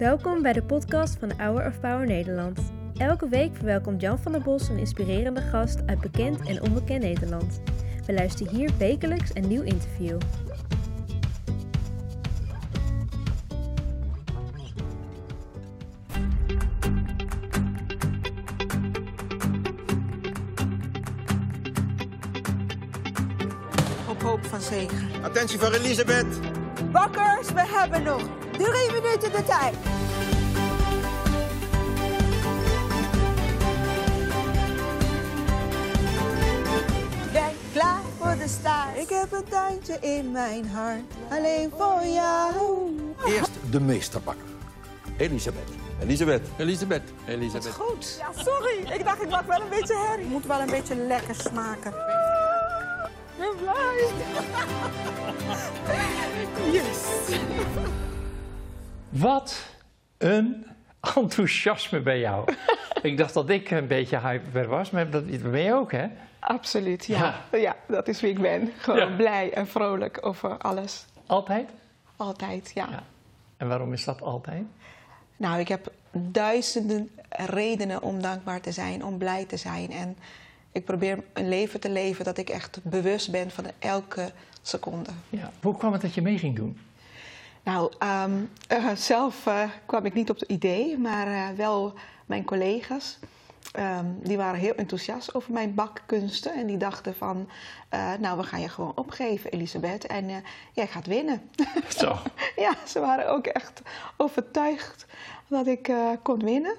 Welkom bij de podcast van Hour of Power Nederland. Elke week verwelkomt Jan van der Bos een inspirerende gast uit bekend en onbekend Nederland. We luisteren hier wekelijks een nieuw interview. Op hoop van zegen. Attentie voor Elisabeth. Bakkers, we hebben nog drie minuten de tijd. Ben klaar voor de start. Ik heb een tuintje in mijn hart. Alleen voor jou. Eerst de meesterbakker. Elisabeth. Elisabeth. Elisabeth. Elisabeth. Goed. Ja, sorry. Ik dacht, ik maak wel een beetje herrie. Moet wel een beetje lekker smaken. Ik ben blij. Yes. Wat een enthousiasme bij jou. ik dacht dat ik een beetje hyper was, maar dat ben je ook, hè? Absoluut, ja. ja. dat is wie ik ben. Gewoon Ja. blij en vrolijk over alles. Altijd? Altijd, ja. Ja. En waarom is dat altijd? Nou, ik heb duizenden redenen om dankbaar te zijn, om blij te zijn. En ik probeer een leven te leven dat ik echt bewust ben van elke seconde. Ja. Hoe kwam het dat je mee ging doen? Nou, ehm, eh, zelf eh, kwam ik niet op het idee, maar eh, wel mijn collega's. Ehm, die waren heel enthousiast over mijn bakkunsten. En die dachten van, nou, we gaan je gewoon opgeven, Elisabeth. En jij gaat winnen. Zo. ja, ze waren ook echt overtuigd dat ik kon winnen.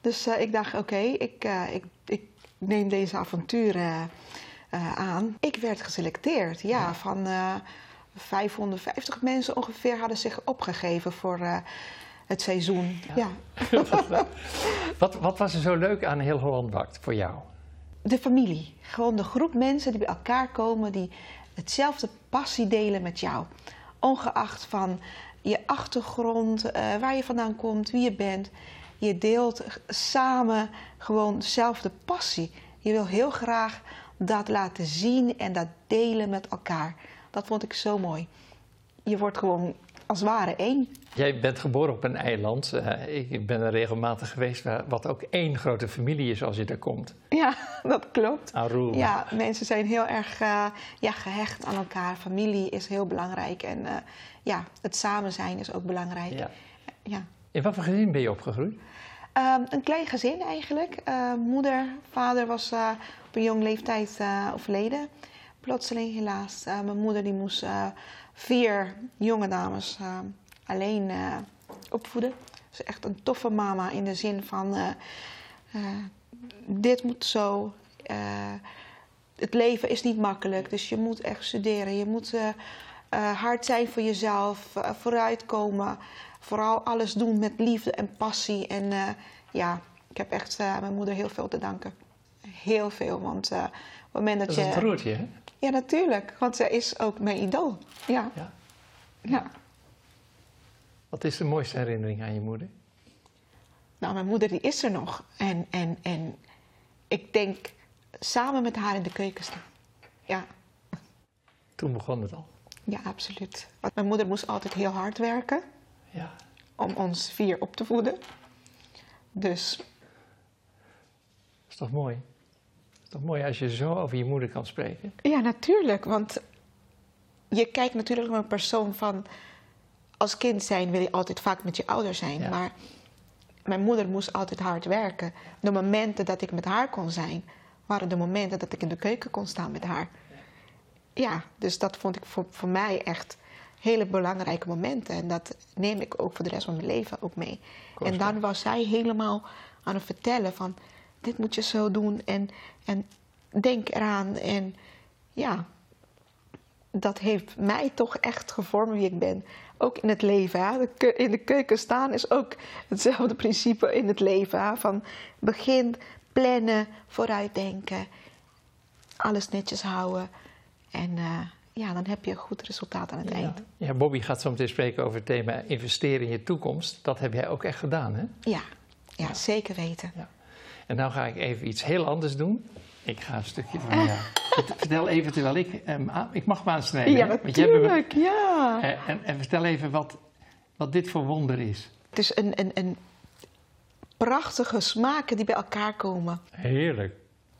Dus ik dacht, oké, ik, ik, ik neem deze avontuur eh, aan. Ik werd geselecteerd, ja, van eh 550 mensen ongeveer hadden zich opgegeven voor eh, het seizoen. Ja. Wat, wat was er zo leuk aan Heel Holland Bakt voor jou? De familie, gewoon de groep mensen die bij elkaar komen, die hetzelfde passie delen met jou. Ongeacht van je achtergrond, eh, waar je vandaan komt, wie je bent. Je deelt samen gewoon dezelfde passie. Je wil heel graag dat laten zien en dat delen met elkaar. Dat vond ik zo mooi. Je wordt gewoon als het ware één. Jij bent geboren op een eiland. Eh, ik ben er regelmatig geweest, wat ook één grote familie is als je daar komt. Ja, dat klopt. Aruba. Ja, mensen zijn heel erg eh, ja, gehecht aan elkaar. Familie is heel belangrijk. En eh, ja, het samen zijn is ook belangrijk. Ja. Ja. In wat voor gezin ben je opgegroeid? Ehm, een klein gezin eigenlijk. Moeder, vader was op een jong leeftijd overleden. Plotseling helaas. Eh, mijn moeder die moest eh, vier jonge dames eh, alleen opvoeden. Ze is echt een toffe mama in de zin van... dit moet zo. het leven is niet makkelijk, dus je moet echt studeren. Je moet hard zijn voor jezelf, vooruitkomen. Vooral alles doen met liefde en passie. En ja, ik heb echt mijn moeder heel veel te danken. Heel veel, want moment dat, Dat is je... ontroert je, hè? Ja, natuurlijk, want zij is ook mijn idool. Ja, Ja. ja. Wat is de mooiste herinnering aan je moeder? Nou, mijn moeder die is er nog. En, en, en ik denk samen met haar in de keuken staan. Ja, Toen begon het al. ja, absoluut. Want mijn moeder moest altijd heel hard werken Ja. om ons vier op te voeden. Dus Dat is toch mooi? Toch mooi als je zo over je moeder kan spreken? ja, natuurlijk. Want je kijkt natuurlijk naar een persoon van... Als kind zijn wil je altijd vaak met je ouders zijn. Ja. Maar mijn moeder moest altijd hard werken. De momenten dat ik met haar kon zijn... waren de momenten dat ik in de keuken kon staan met haar. Ja, dus dat vond ik voor, voor mij echt hele belangrijke momenten. En dat neem ik ook voor de rest van mijn leven ook mee. En dan was zij helemaal aan het vertellen van... dit moet je zo doen en, en denk eraan. En ja, dat heeft mij toch echt gevormd wie ik ben. Ook in het leven. Hè? In de keuken staan is ook hetzelfde principe in het leven. Hè? Van begin, plannen, vooruitdenken. Alles netjes houden. En eh, ja, dan heb je een goed resultaat aan het Ja. eind. ja, Bobby gaat zo meteen spreken over het thema investeren in je toekomst. Dat heb jij ook echt gedaan, hè? Ja, ja, zeker weten. En nou ga ik even iets heel anders doen. Ik ga een stukje van ja. Vertel even terwijl ik. ehm, ik mag me aansnijden. Ja, hè? Want jij hebt me- natuurlijk. Ja. Eh, en, en vertel even wat, wat dit voor wonder is. Het is een, een, een prachtige smaken die bij elkaar komen. Heerlijk.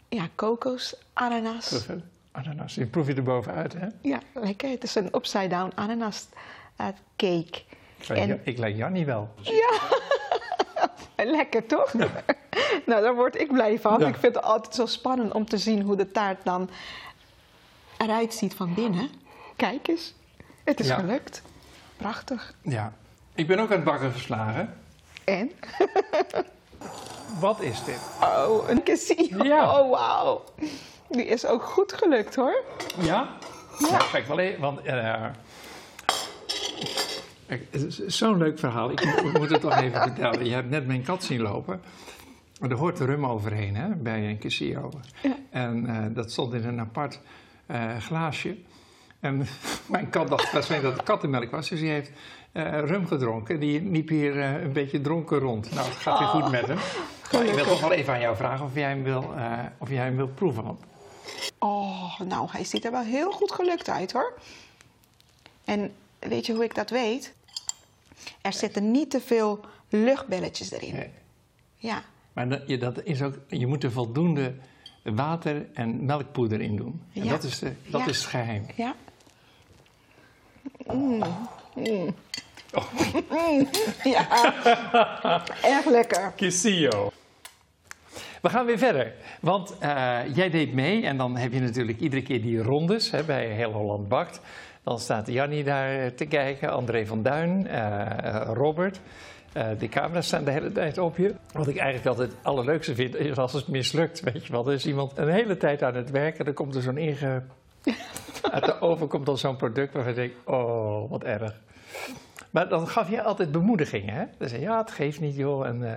Ja, kokos, ananas. Proef. Ananas. Die proef je er bovenuit, hè? Ja, lekker. Het is een upside-down ananas eh, cake. Ik lijk, En- Ja- ik lijk Jannie wel. Lekker, toch? Nou, daar word ik blij van. Ja. Ik vind het altijd zo spannend om te zien hoe de taart dan eruit ziet van binnen. Kijk eens. Het is Ja. gelukt. Prachtig. Ja. Ik ben ook aan het bakken geslagen. En? Wat is dit? Oh, een casino. Ja. Oh, wauw. Die is ook goed gelukt, hoor. Ja? Ja. Kijk wel even, want... eh, zo'n leuk verhaal. Ik moet het toch even vertellen. Je hebt net mijn kat zien lopen. Er hoort rum overheen, hè, bij een casino. En eh, dat stond in een apart eh, glaasje. En mijn kat dacht waarschijnlijk dat het kattenmelk was. Dus die heeft eh, rum gedronken. Die liep hier een beetje dronken rond. Nou, het gaat weer goed met hem. Maar ik wil toch wel even aan jou vragen of jij hem wil, of jij hem wil proeven. Oh, nou, hij ziet er wel heel goed gelukt uit, hoor. En weet je hoe ik dat weet? Er zitten niet te veel luchtbelletjes erin. Nee. Ja. Maar dat, je, dat is ook, je moet er voldoende water en melkpoeder in doen. En Ja. dat, is, de, dat Ja. is het geheim. Ja. Mm. Mm. Oh. Mm. Ja. Erg lekker. Casio. We gaan weer verder. Want eh, jij deed mee en dan heb je natuurlijk iedere keer die rondes hè, bij Heel Holland Bakt. Dan staat Jannie daar eh, te kijken, André van Duin, eh, Robert. Eh, de camera's staan de hele tijd op je. Wat ik eigenlijk altijd het allerleukste vind, is als het mislukt. Weet je wel, er is iemand een hele tijd aan het werken, dan komt er zo'n inge... Uit de oven komt dan zo'n product waarvan je denkt, oh, wat erg. Maar dan gaf je altijd bemoediging, hè? Dan zei je, ja, het geeft niet, joh. En, eh,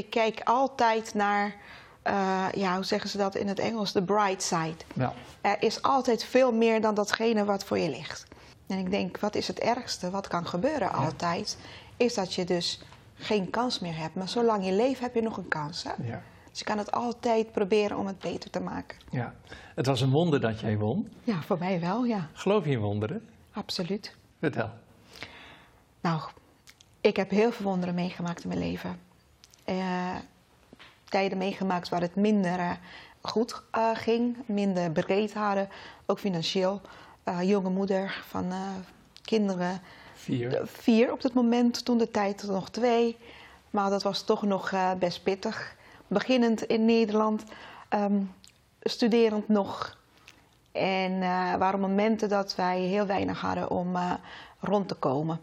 Ik kijk altijd naar, eh, ja, hoe zeggen ze dat in het Engels? The bright side. nou, Er is altijd veel meer dan datgene wat voor je ligt. En ik denk, wat is het ergste wat kan gebeuren altijd? Is dat je dus geen kans meer hebt. Maar zolang je leeft heb je nog een kans. Hè? ja. Dus je kan het altijd proberen om het beter te maken. Ja, het was een wonder dat jij won. Ja, voor mij wel, ja. Geloof je in wonderen? Absoluut. Vertel. Nou, ik heb heel veel wonderen meegemaakt in mijn leven. Eh, tijden meegemaakt waar het minder eh, goed eh, ging, minder breed hadden, ook financieel. Eh, jonge moeder van eh, kinderen, Vier. Vier op het moment, toen de tijd nog twee. Maar dat was toch nog eh, best pittig. Beginnend in Nederland, ehm, studerend nog. En waren momenten dat wij heel weinig hadden om rond te komen.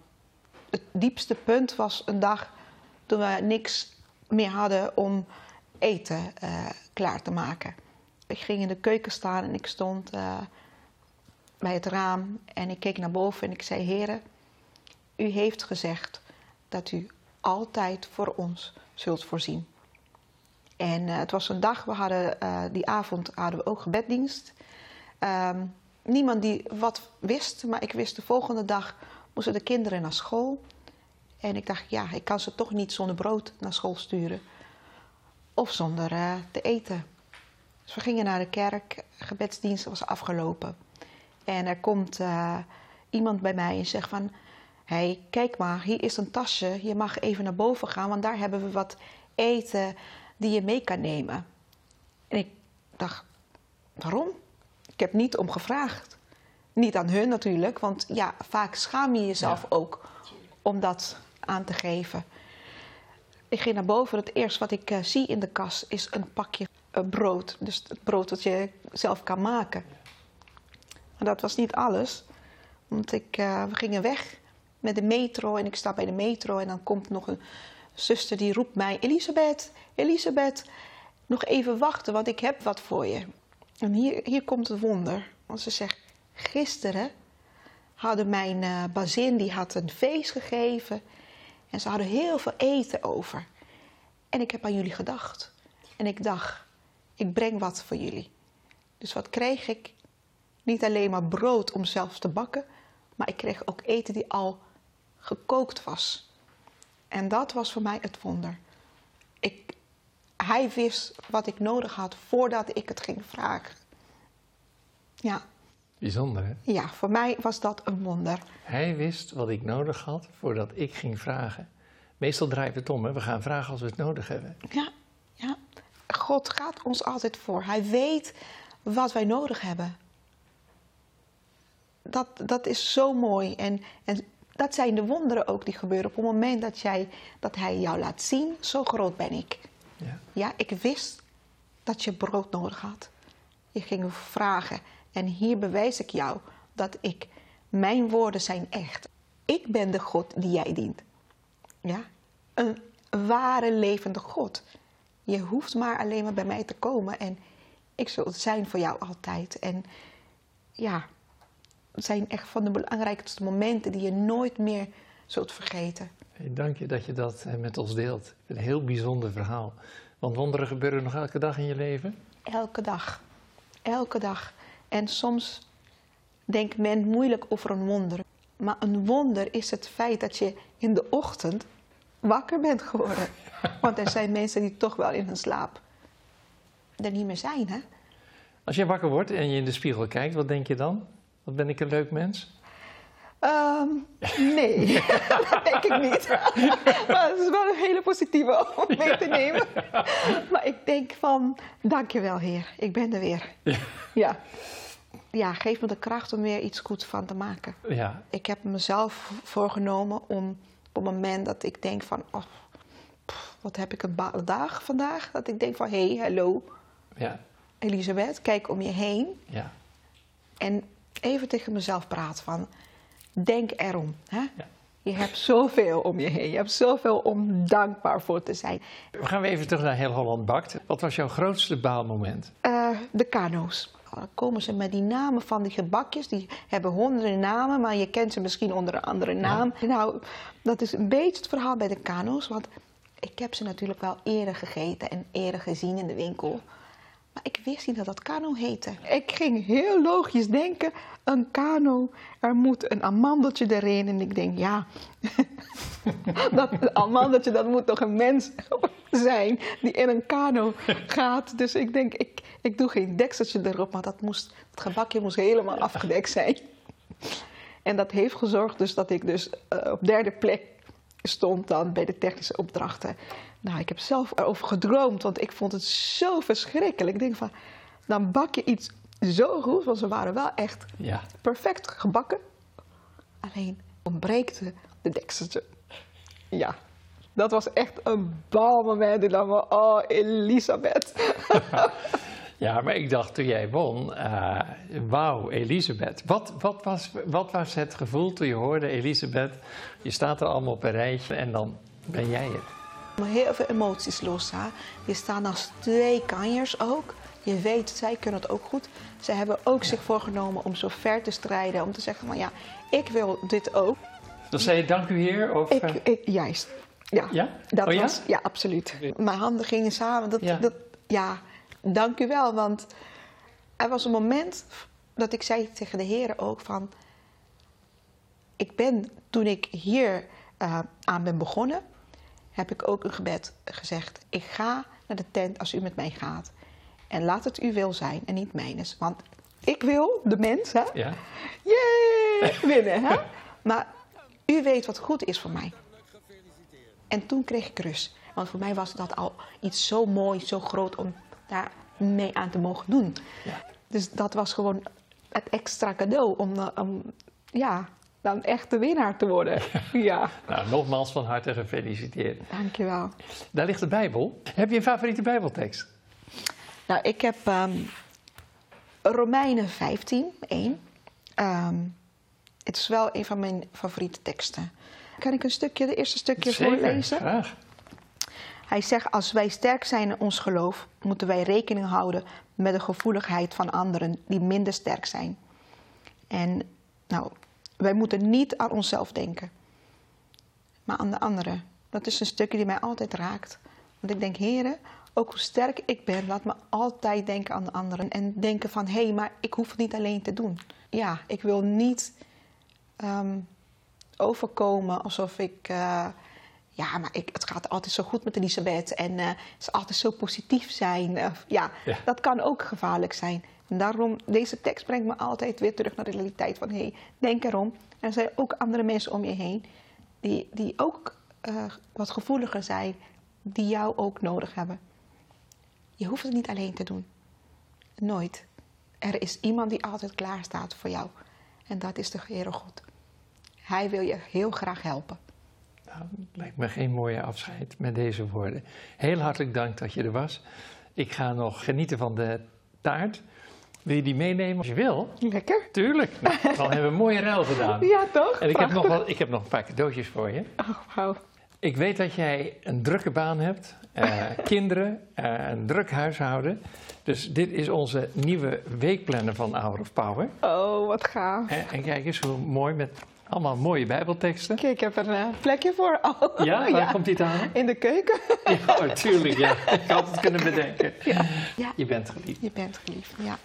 Het diepste punt was een dag toen we niks meer hadden om eten klaar te maken. Ik ging in de keuken staan en ik stond bij het raam en ik keek naar boven en ik zei: Heren, u heeft gezegd dat u altijd voor ons zult voorzien. En eh, het was een dag, we hadden, eh, die avond hadden we ook gebeddienst. Ehm, niemand die wat wist, maar ik wist de volgende dag moesten de kinderen naar school. En ik dacht, ja, ik kan ze toch niet zonder brood naar school sturen. Of zonder eh, te eten. Dus we gingen naar de kerk, gebedsdienst was afgelopen. En er komt eh, iemand bij mij en zegt van... Hé, hey, kijk maar, hier is een tasje. Je mag even naar boven gaan, want daar hebben we wat eten die je mee kan nemen. En ik dacht, waarom? Ik heb niet om gevraagd. Niet aan hun natuurlijk, want ja, vaak schaam je jezelf ook om dat aan te geven. Ik ging naar boven. Het eerste wat ik eh, zie in de kast is een pakje eh, brood. Dus het brood dat je zelf kan maken. Maar dat was niet alles. Want ik, eh, we gingen weg met de metro en ik sta bij de metro en dan komt nog een zuster die roept mij: Elisabeth, Elisabeth, nog even wachten, want ik heb wat voor je. En hier, hier komt het wonder. Want ze zegt: Gisteren hadden mijn eh, bazin die had een feest gegeven en ze hadden heel veel eten over. En ik heb aan jullie gedacht. En ik dacht: ik breng wat voor jullie. Dus wat kreeg ik? Niet alleen maar brood om zelf te bakken, maar ik kreeg ook eten die al gekookt was. En dat was voor mij het wonder. Ik, hij wist wat ik nodig had voordat ik het ging vragen. Ja, Bijzonder, hè? ja, voor mij was dat een wonder. Hij wist wat ik nodig had voordat ik ging vragen. Meestal draaien we het om, hè? we gaan vragen als we het nodig hebben. Ja, ja. God gaat ons altijd voor. Hij weet wat wij nodig hebben. Dat, dat is zo mooi. En, en dat zijn de wonderen ook die gebeuren op het moment dat, jij, dat Hij jou laat zien, zo groot ben ik. Ja. Ja, ik wist dat je brood nodig had. Je ging vragen. En hier bewijs ik jou dat ik, mijn woorden zijn echt. Ik ben de God die jij dient. Ja, een ware levende God. Je hoeft maar alleen maar bij mij te komen en ik zal zijn voor jou altijd. En ja, zijn echt van de belangrijkste momenten die je nooit meer zult vergeten. Hey, dank je dat je dat eh, met ons deelt. Een heel bijzonder verhaal. Want wonderen gebeuren nog elke dag in je leven? Elke dag. Elke dag. En soms denkt men moeilijk over een wonder. Maar een wonder is het feit dat je in de ochtend wakker bent geworden. Want er zijn mensen die toch wel in hun slaap er niet meer zijn, hè? Als je wakker wordt en je in de spiegel kijkt, wat denk je dan? Wat ben ik een leuk mens? Ehm, nee, dat denk ik niet. maar het is wel een hele positieve om mee te nemen. maar ik denk van, dankjewel Heer, ik ben er weer. Ja. ja. geef me de kracht om weer iets goeds van te maken. Ja. Ik heb mezelf voorgenomen om op het moment dat ik denk van, oh, pff, wat heb ik een dag vandaag? Dat ik denk van, hé, hey, hallo, Ja. Elisabeth, kijk om je heen. Ja. En even tegen mezelf praten van, denk erom. Hè? Ja. Je hebt zoveel om je heen. Je hebt zoveel om dankbaar voor te zijn. We gaan weer even terug naar Heel Holland Bakt. Wat was jouw grootste baalmoment? Eh, de kano's. Dan komen ze met die namen van die gebakjes. Die hebben honderden namen, maar je kent ze misschien onder een andere naam. Nou, dat is een beetje het verhaal bij de kano's. Want ik heb ze natuurlijk wel eerder gegeten en eerder gezien in de winkel. Maar ik wist niet dat dat kano heette. Ik ging heel logisch denken, een kano, er moet een amandeltje erin. En ik denk, ja, dat amandeltje, dat moet toch een mens zijn die in een kano gaat. Dus ik denk, ik, ik doe geen dekseltje erop, maar dat moest, het gebakje moest helemaal afgedekt zijn. En dat heeft gezorgd dus dat ik dus eh, op derde plek stond dan bij de technische opdrachten. Nou, ik heb zelf erover gedroomd, want ik vond het zo verschrikkelijk. Ik denk van, dan bak je iets zo goed, want ze waren wel echt Ja. perfect gebakken. Alleen ontbreekte de dekseltje. Ja, dat was echt een balmoment. Ik dacht van, oh Elisabeth. Ja, maar ik dacht toen jij won, eh, wauw, Elisabeth. Wat, wat, was, wat was het gevoel toen je hoorde, Elisabeth, je staat er allemaal op een rijtje en dan ben jij het. Maar heel veel emoties los. Hè? Je staan als twee kanjers ook. Je weet, zij kunnen het ook goed. Ze hebben ook zich voorgenomen om zo ver te strijden. Om te zeggen van ja, ik wil dit ook. Dan zei je dank u heer? Of, Ik, eh, ik, juist. Ja, Ja? dat Oh ja? was, ja, absoluut. Mijn handen gingen samen. Dat, Ja. ja. Dat, ja, dank u wel. Want er was een moment dat ik zei tegen de heren ook van... Ik ben, toen ik hier eh, aan ben begonnen, heb ik ook een gebed gezegd. Ik ga naar de tent als u met mij gaat. En laat het uw wil zijn en niet mijnes. Want ik wil, de mens, hè, ja? Yay! Winnen, hè? Maar u weet wat goed is voor mij. En toen kreeg ik rust. Want voor mij was dat al iets zo mooi, zo groot om daar mee aan te mogen doen. Ja. Dus dat was gewoon het extra cadeau om, eh, om ja, dan echt de winnaar te worden. Ja, Nou, nogmaals van harte gefeliciteerd. dankjewel. Daar ligt de Bijbel. Heb je een favoriete Bijbeltekst? Nou, ik heb ehm, Romeinen 15, 1. Ehm, het is wel een van mijn favoriete teksten. Kan ik een stukje, de eerste stukje voorlezen? graag. Hij zegt, als wij sterk zijn in ons geloof, moeten wij rekening houden met de gevoeligheid van anderen die minder sterk zijn. En nou, wij moeten niet aan onszelf denken, maar aan de anderen. Dat is een stukje die mij altijd raakt. Want ik denk, heren, ook hoe sterk ik ben, laat me altijd denken aan de anderen. En denken van, hé, hey, maar ik hoef het niet alleen te doen. Ja, ik wil niet ehm, overkomen alsof ik... eh, ja, maar ik, het gaat altijd zo goed met Elisabeth en eh, ze altijd zo positief zijn. Ja, Ja. dat kan ook gevaarlijk zijn. Daarom, deze tekst brengt me altijd weer terug naar de realiteit van... hé, hey, denk erom. Er zijn ook andere mensen om je heen die, die ook eh, wat gevoeliger zijn, die jou ook nodig hebben. Je hoeft het niet alleen te doen. Nooit. Er is iemand die altijd klaar staat voor jou. En dat is de Heere God. Hij wil je heel graag helpen. Nou, lijkt me geen mooie afscheid met deze woorden. Heel hartelijk dank dat je er was. Ik ga nog genieten van de taart. Wil je die meenemen als je wil? Lekker. Tuurlijk. Nou, dan hebben we een mooie ruil gedaan. Ja, toch? En ik heb, nog wel, ik heb nog een paar cadeautjes voor je. Oh, wauw. Ik weet dat jij een drukke baan hebt, eh, kinderen, eh, een druk huishouden. Dus dit is onze nieuwe weekplanner van Hour of Power. Oh, wat gaaf. En, en kijk eens hoe mooi met allemaal mooie bijbelteksten. Kijk, ik heb er een eh, plekje voor. Oh, Ja, waar komt dit aan? In de keuken. Ja, natuurlijk. Ja. Ik had het kunnen bedenken. Ja. ja, Je bent geliefd. je bent geliefd. Ja,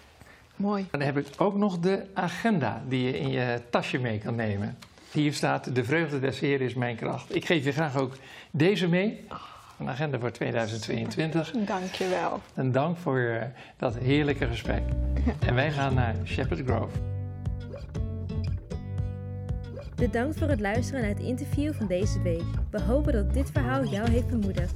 mooi. Dan heb ik ook nog de agenda die je in je tasje mee kan nemen. Hier staat, de vreugde des Heer is mijn kracht. Ik geef je graag ook deze mee. Een agenda voor 2022. Dank je wel. En dank voor dat heerlijke gesprek. En wij gaan naar Shepherd Grove. Bedankt voor het luisteren naar het interview van deze week. We hopen dat dit verhaal jou heeft bemoedigd.